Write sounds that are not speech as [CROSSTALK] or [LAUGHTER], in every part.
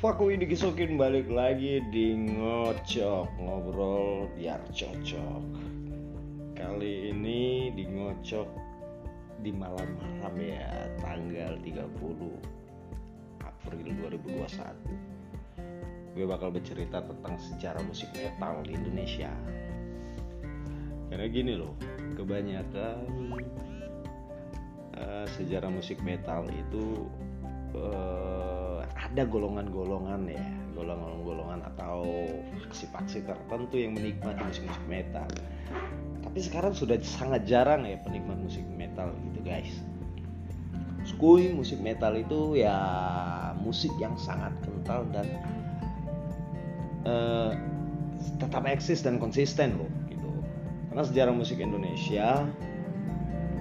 Faku ini kisokin balik lagi di ngocok ngobrol biar cocok. Kali ini di ngocok di malam-malam ya tanggal 30 April 2021. Gue bakal bercerita tentang sejarah musik metal di Indonesia. Karena gini loh, kebanyakan uh, sejarah musik metal itu uh, ada golongan-golongan ya golongan-golongan atau faksi-faksi tertentu yang menikmati musik-musik metal. Tapi sekarang sudah sangat jarang ya penikmat musik metal gitu guys. Skui musik metal itu ya musik yang sangat kental dan uh, tetap eksis dan konsisten loh gitu. Karena sejarah musik Indonesia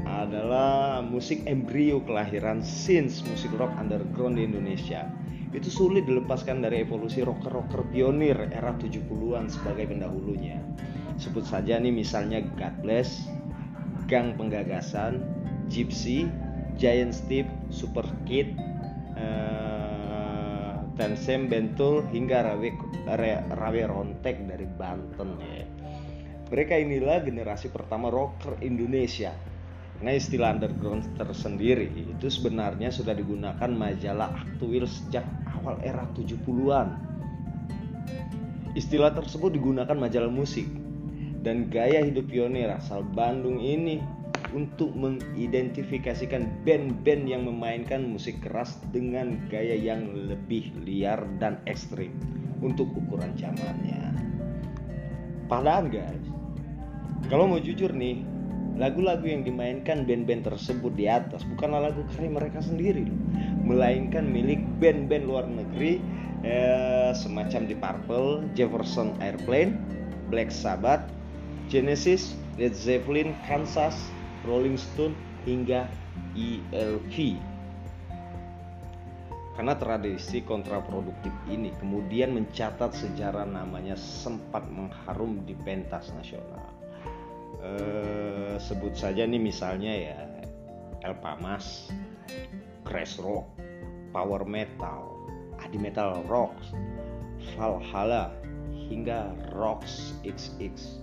adalah musik embrio kelahiran since musik rock underground di Indonesia. Itu sulit dilepaskan dari evolusi rocker-rocker pionir era 70-an sebagai pendahulunya. Sebut saja nih misalnya God Bless, Gang Penggagasan, Gypsy, Giant Steve, Super Kid, uh, Tensem Bentul hingga Rawe, Rawe Rontek dari Banten. Mereka inilah generasi pertama rocker Indonesia Nah istilah underground tersendiri itu sebenarnya sudah digunakan majalah Aktuil sejak awal era 70-an. Istilah tersebut digunakan majalah musik dan gaya hidup pionir asal Bandung ini untuk mengidentifikasikan band-band yang memainkan musik keras dengan gaya yang lebih liar dan ekstrim untuk ukuran zamannya. Padahal guys, kalau mau jujur nih, lagu-lagu yang dimainkan band-band tersebut di atas bukanlah lagu karya mereka sendiri melainkan milik band-band luar negeri eh, semacam di Purple, Jefferson Airplane, Black Sabbath, Genesis, Led Zeppelin, Kansas, Rolling Stone hingga ELP. Karena tradisi kontraproduktif ini kemudian mencatat sejarah namanya sempat mengharum di pentas nasional eh, sebut saja nih misalnya ya El Pamas, Crash Rock, Power Metal, Adi Metal Rocks, Valhalla hingga Rocks XX.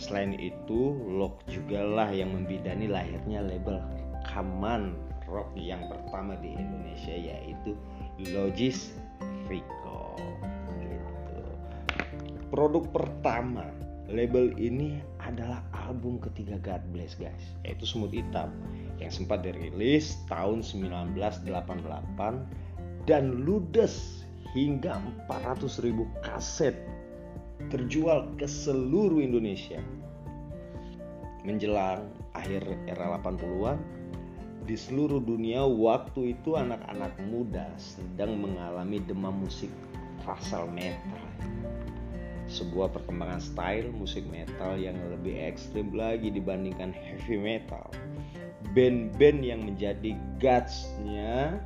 Selain itu, Lock juga lah yang membidani lahirnya label rekaman rock yang pertama di Indonesia yaitu Logis Rico. Gitu. Produk pertama label ini adalah album ketiga God Bless guys. Yaitu Semut Hitam yang sempat dirilis tahun 1988 dan ludes hingga 400 ribu kaset terjual ke seluruh Indonesia. Menjelang akhir era 80-an di seluruh dunia waktu itu anak-anak muda sedang mengalami demam musik asal metal sebuah perkembangan style musik metal yang lebih ekstrim lagi dibandingkan heavy metal. Band-band yang menjadi gutsnya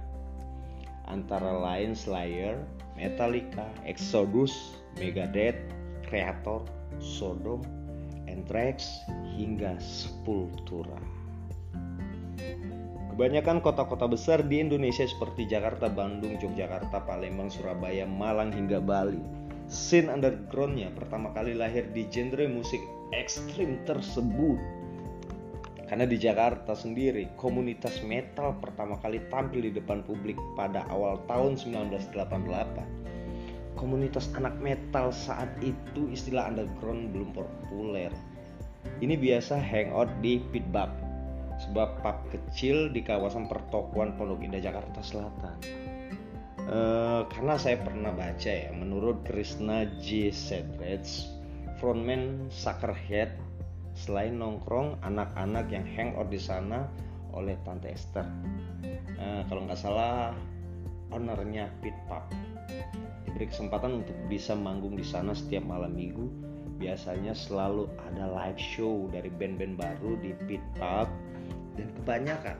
antara lain Slayer, Metallica, Exodus, Megadeth, Creator, Sodom, Anthrax, hingga Sepultura. Kebanyakan kota-kota besar di Indonesia seperti Jakarta, Bandung, Yogyakarta, Palembang, Surabaya, Malang hingga Bali scene undergroundnya pertama kali lahir di genre musik ekstrim tersebut. Karena di Jakarta sendiri komunitas metal pertama kali tampil di depan publik pada awal tahun 1988 komunitas anak metal saat itu istilah underground belum populer. Ini biasa hangout di pitbab sebuah pub kecil di kawasan pertokoan Pondok Indah Jakarta Selatan Uh, karena saya pernah baca ya, menurut Krishna J. Sedrets, frontman Suckerhead, selain nongkrong, anak-anak yang hangout di sana oleh Tante Esther. Uh, kalau nggak salah, ownernya Pit Pub. Diberi kesempatan untuk bisa manggung di sana setiap malam minggu. Biasanya selalu ada live show dari band-band baru di Pit Pub dan kebanyakan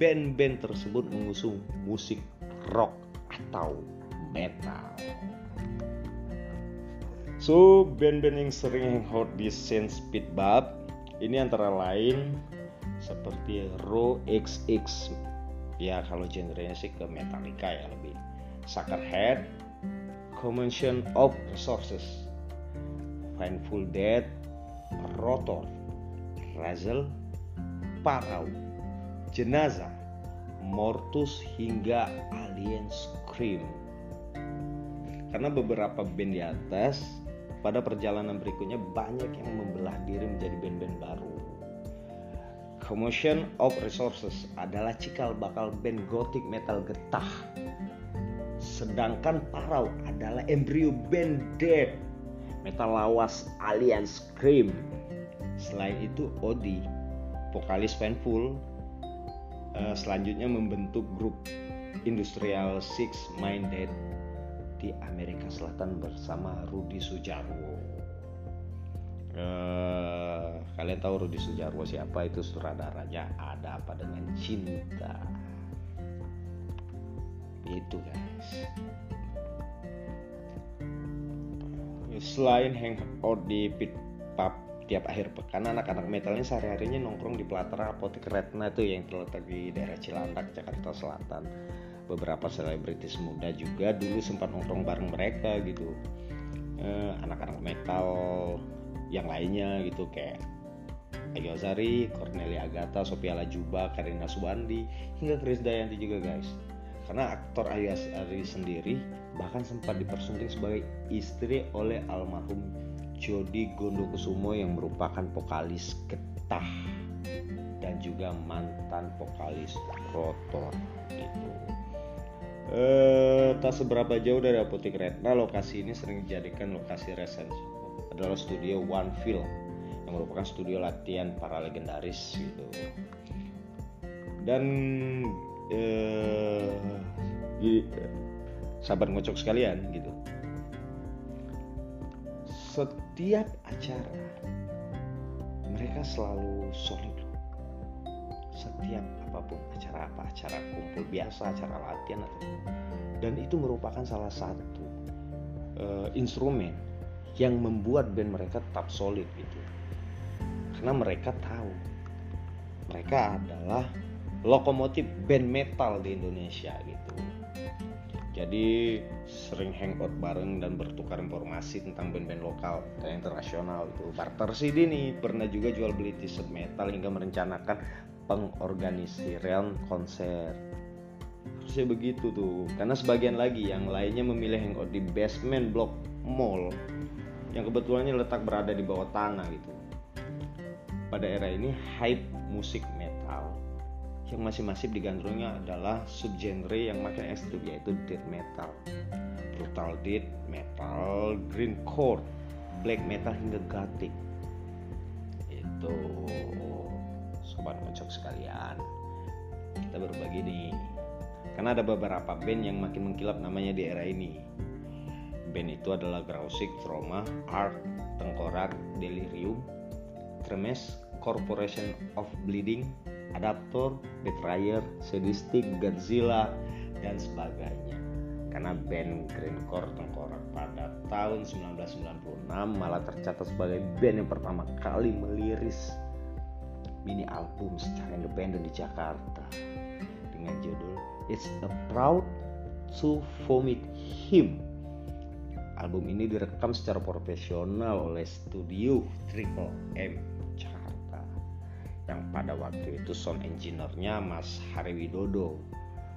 band-band tersebut mengusung musik rock atau metal. So, band-band yang sering hot di scene speedbab ini antara lain seperti Raw XX ya kalau genrenya sih ke Metallica ya lebih Suckerhead, Commission of Resources, Painful Dead, Rotor, Razel, Parau, Jenazah, Mortus hingga Alien Scream. Karena beberapa band di atas pada perjalanan berikutnya banyak yang membelah diri menjadi band-band baru. Commotion of Resources adalah cikal bakal band gothic metal getah. Sedangkan Parau adalah embrio band death metal lawas Alien Scream. Selain itu Odi, vokalis Painful, uh, selanjutnya membentuk grup Industrial Six Minded di Amerika Selatan bersama Rudi Sujarwo. Uh, kalian tahu Rudi Sujarwo siapa? Itu sutradaranya ada apa dengan cinta? Itu guys. Selain hangout di pit pub tiap akhir pekan anak-anak metalnya sehari-harinya nongkrong di pelataran apotek Retna itu yang terletak di daerah Cilandak Jakarta Selatan beberapa selebritis muda juga dulu sempat nongkrong bareng mereka gitu eh, anak-anak metal yang lainnya gitu kayak Ayu Azari, Cornelia Agatha, Sophia Lajuba, Karina Subandi, hingga Chris Dayanti juga guys. Karena aktor Ayu Azari sendiri bahkan sempat dipersunting sebagai istri oleh almarhum Jody Gondokusumo yang merupakan vokalis Getah dan juga mantan vokalis Rotor gitu. Eh, tak seberapa jauh dari Apotek Retna, lokasi ini sering dijadikan lokasi resensi adalah studio One Film yang merupakan studio latihan para legendaris gitu. Dan eh, sahabat ngocok sekalian gitu. Setiap acara mereka selalu solid setiap apa pun acara apa acara kumpul biasa acara latihan atau dan itu merupakan salah satu uh, instrumen yang membuat band mereka tetap solid gitu. Karena mereka tahu mereka adalah lokomotif band metal di Indonesia gitu. Jadi sering hangout bareng dan bertukar informasi tentang band-band lokal dan internasional itu. Barter CD nih pernah juga jual beli t-shirt metal hingga merencanakan pengorganisiran konser. Harusnya begitu tuh. Karena sebagian lagi yang lainnya memilih hangout di basement block mall yang kebetulannya letak berada di bawah tanah gitu. Pada era ini hype musik metal yang masih masif digandrungnya adalah subgenre yang makin ekstrim yaitu death metal. Brutal death metal greencore black metal hingga gothic. Itu sobat ngocok sekalian kita berbagi nih. Karena ada beberapa band yang makin mengkilap namanya di era ini. Band itu adalah Grausik, Trauma, Art, Tengkorak, Delirium, Tremes, Corporation of Bleeding, Adaptor, Betrayer, Sadistic, Godzilla, dan sebagainya. Karena band Greencore Tengkorak pada tahun 1996 malah tercatat sebagai band yang pertama kali meliris mini album secara independen di Jakarta dengan judul It's a Proud to Vomit Him. Album ini direkam secara profesional oleh studio Triple M Jakarta yang pada waktu itu sound engineer-nya Mas Hari Widodo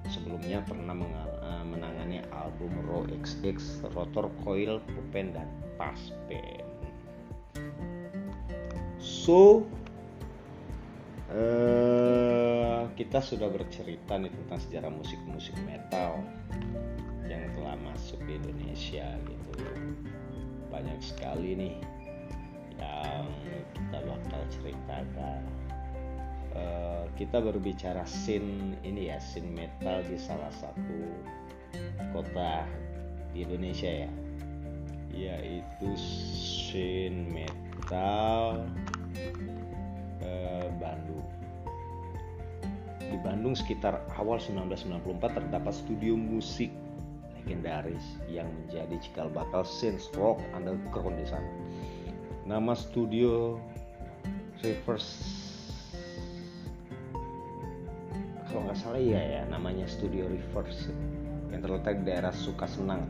sebelumnya pernah eh, menangani album Raw XX, Rotor Coil, Pupen dan Paspen. So uh, kita sudah bercerita nih tentang sejarah musik-musik metal yang telah masuk di Indonesia gitu banyak sekali nih yang kita bakal ceritakan uh, kita berbicara scene ini ya scene metal di salah satu kota di Indonesia ya yaitu scene metal Eh, Bandung. Di Bandung sekitar awal 1994 terdapat studio musik legendaris yang menjadi cikal bakal synth rock underground di sana. Nama studio Reverse kalau nggak salah ya ya namanya Studio Reverse yang terletak di daerah Sukasenang.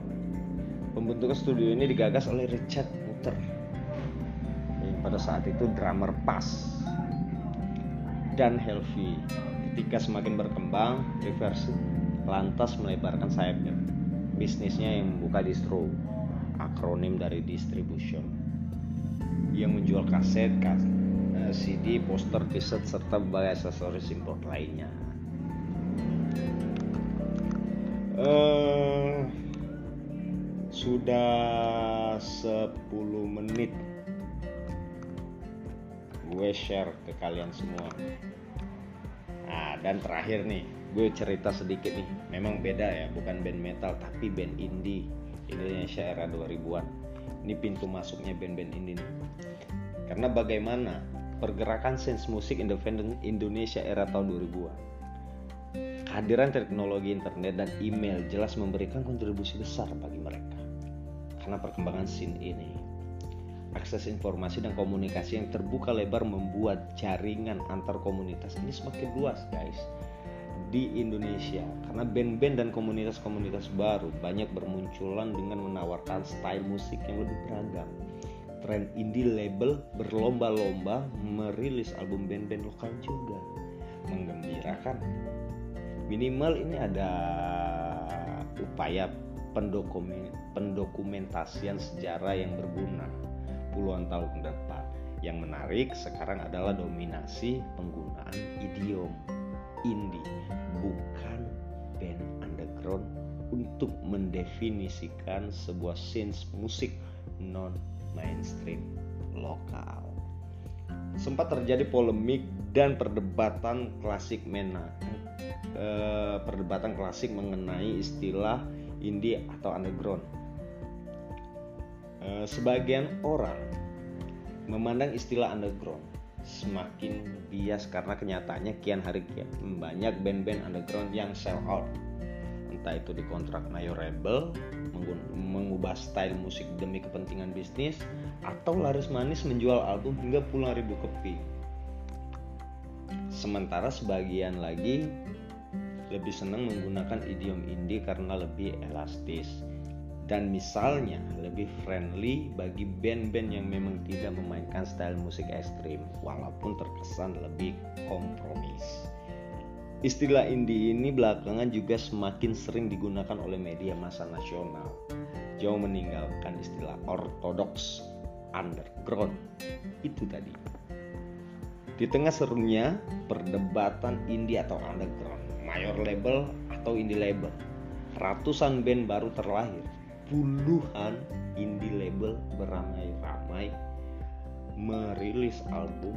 Pembentukan studio ini digagas oleh Richard Mutter. Yang pada saat itu drummer pas dan Helvi ketika semakin berkembang Reverse lantas melebarkan sayapnya. Bisnisnya yang membuka distro akronim dari distribution. Yang menjual kaset, kaset CD, poster, t-shirt serta berbagai aksesoris import lainnya. Uh, sudah 10 menit. Gue share ke kalian semua dan terakhir nih gue cerita sedikit nih. Memang beda ya bukan band metal tapi band indie. Indonesia era 2000-an ini pintu masuknya band-band indie nih. Karena bagaimana pergerakan sense musik independen Indonesia era tahun 2000-an kehadiran teknologi internet dan email jelas memberikan kontribusi besar bagi mereka. Karena perkembangan scene ini akses informasi dan komunikasi yang terbuka lebar membuat jaringan antar komunitas ini semakin luas guys di Indonesia. Karena band-band dan komunitas-komunitas baru banyak bermunculan dengan menawarkan style musik yang lebih beragam. Tren indie label berlomba-lomba merilis album band-band lokal juga. Menggembirakan. Minimal ini ada upaya pendokumentasian sejarah yang berguna puluhan tahun depan. Yang menarik sekarang adalah dominasi penggunaan idiom indie, bukan band underground untuk mendefinisikan sebuah scene musik non mainstream lokal. Sempat terjadi polemik dan perdebatan klasik mena eh, perdebatan klasik mengenai istilah indie atau underground sebagian orang memandang istilah underground semakin bias karena kenyataannya kian hari kian banyak band-band underground yang sell out. Entah itu dikontrak mayor label mengubah style musik demi kepentingan bisnis atau laris manis menjual album hingga puluhan ribu kopi. Sementara sebagian lagi lebih senang menggunakan idiom indie karena lebih elastis dan misalnya lebih friendly bagi band-band yang memang tidak memainkan style musik ekstrim walaupun terkesan lebih kompromis. Istilah indie ini belakangan juga semakin sering digunakan oleh media massa nasional. Jauh meninggalkan istilah ortodoks underground itu tadi. Di tengah serunya perdebatan indie atau underground, mayor label atau indie label, ratusan band baru terlahir puluhan indie label beramai-ramai merilis album.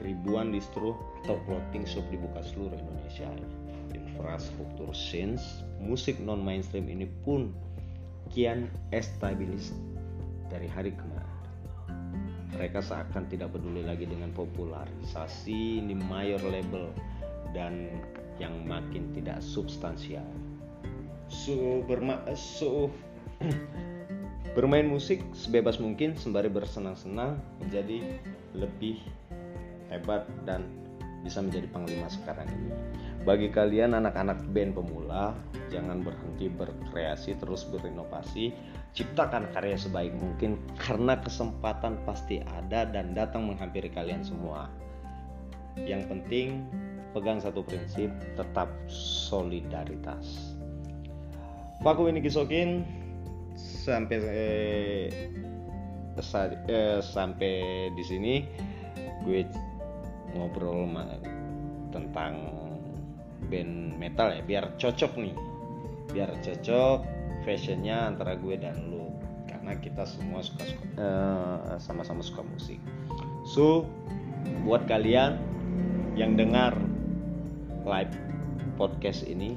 Ribuan distro atau clothing shop dibuka seluruh Indonesia. Infrastruktur scenes musik non mainstream ini pun kian estabilis dari hari ke hari. Mereka seakan tidak peduli lagi dengan popularisasi di mayor label dan yang makin tidak substansial so berma so [CLEARS THROAT] bermain musik sebebas mungkin sembari bersenang-senang menjadi lebih hebat dan bisa menjadi panglima sekarang ini. Bagi kalian anak-anak band pemula, jangan berhenti berkreasi, terus berinovasi, ciptakan karya sebaik mungkin karena kesempatan pasti ada dan datang menghampiri kalian semua. Yang penting pegang satu prinsip, tetap solidaritas. Paku ini kisokin sampai eh, eh, sampai di sini gue ngobrol tentang band metal ya biar cocok nih. Biar cocok fashionnya antara gue dan lo karena kita semua suka suka uh, sama-sama suka musik. So buat kalian yang dengar live podcast ini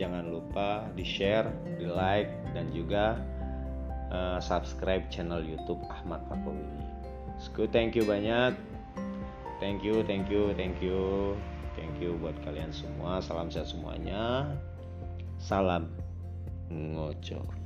jangan lupa di share, di like dan juga uh, subscribe channel YouTube Ahmad Fakowini. So, thank you banyak. Thank you, thank you, thank you. Thank you buat kalian semua. Salam sehat semuanya. Salam ngocok.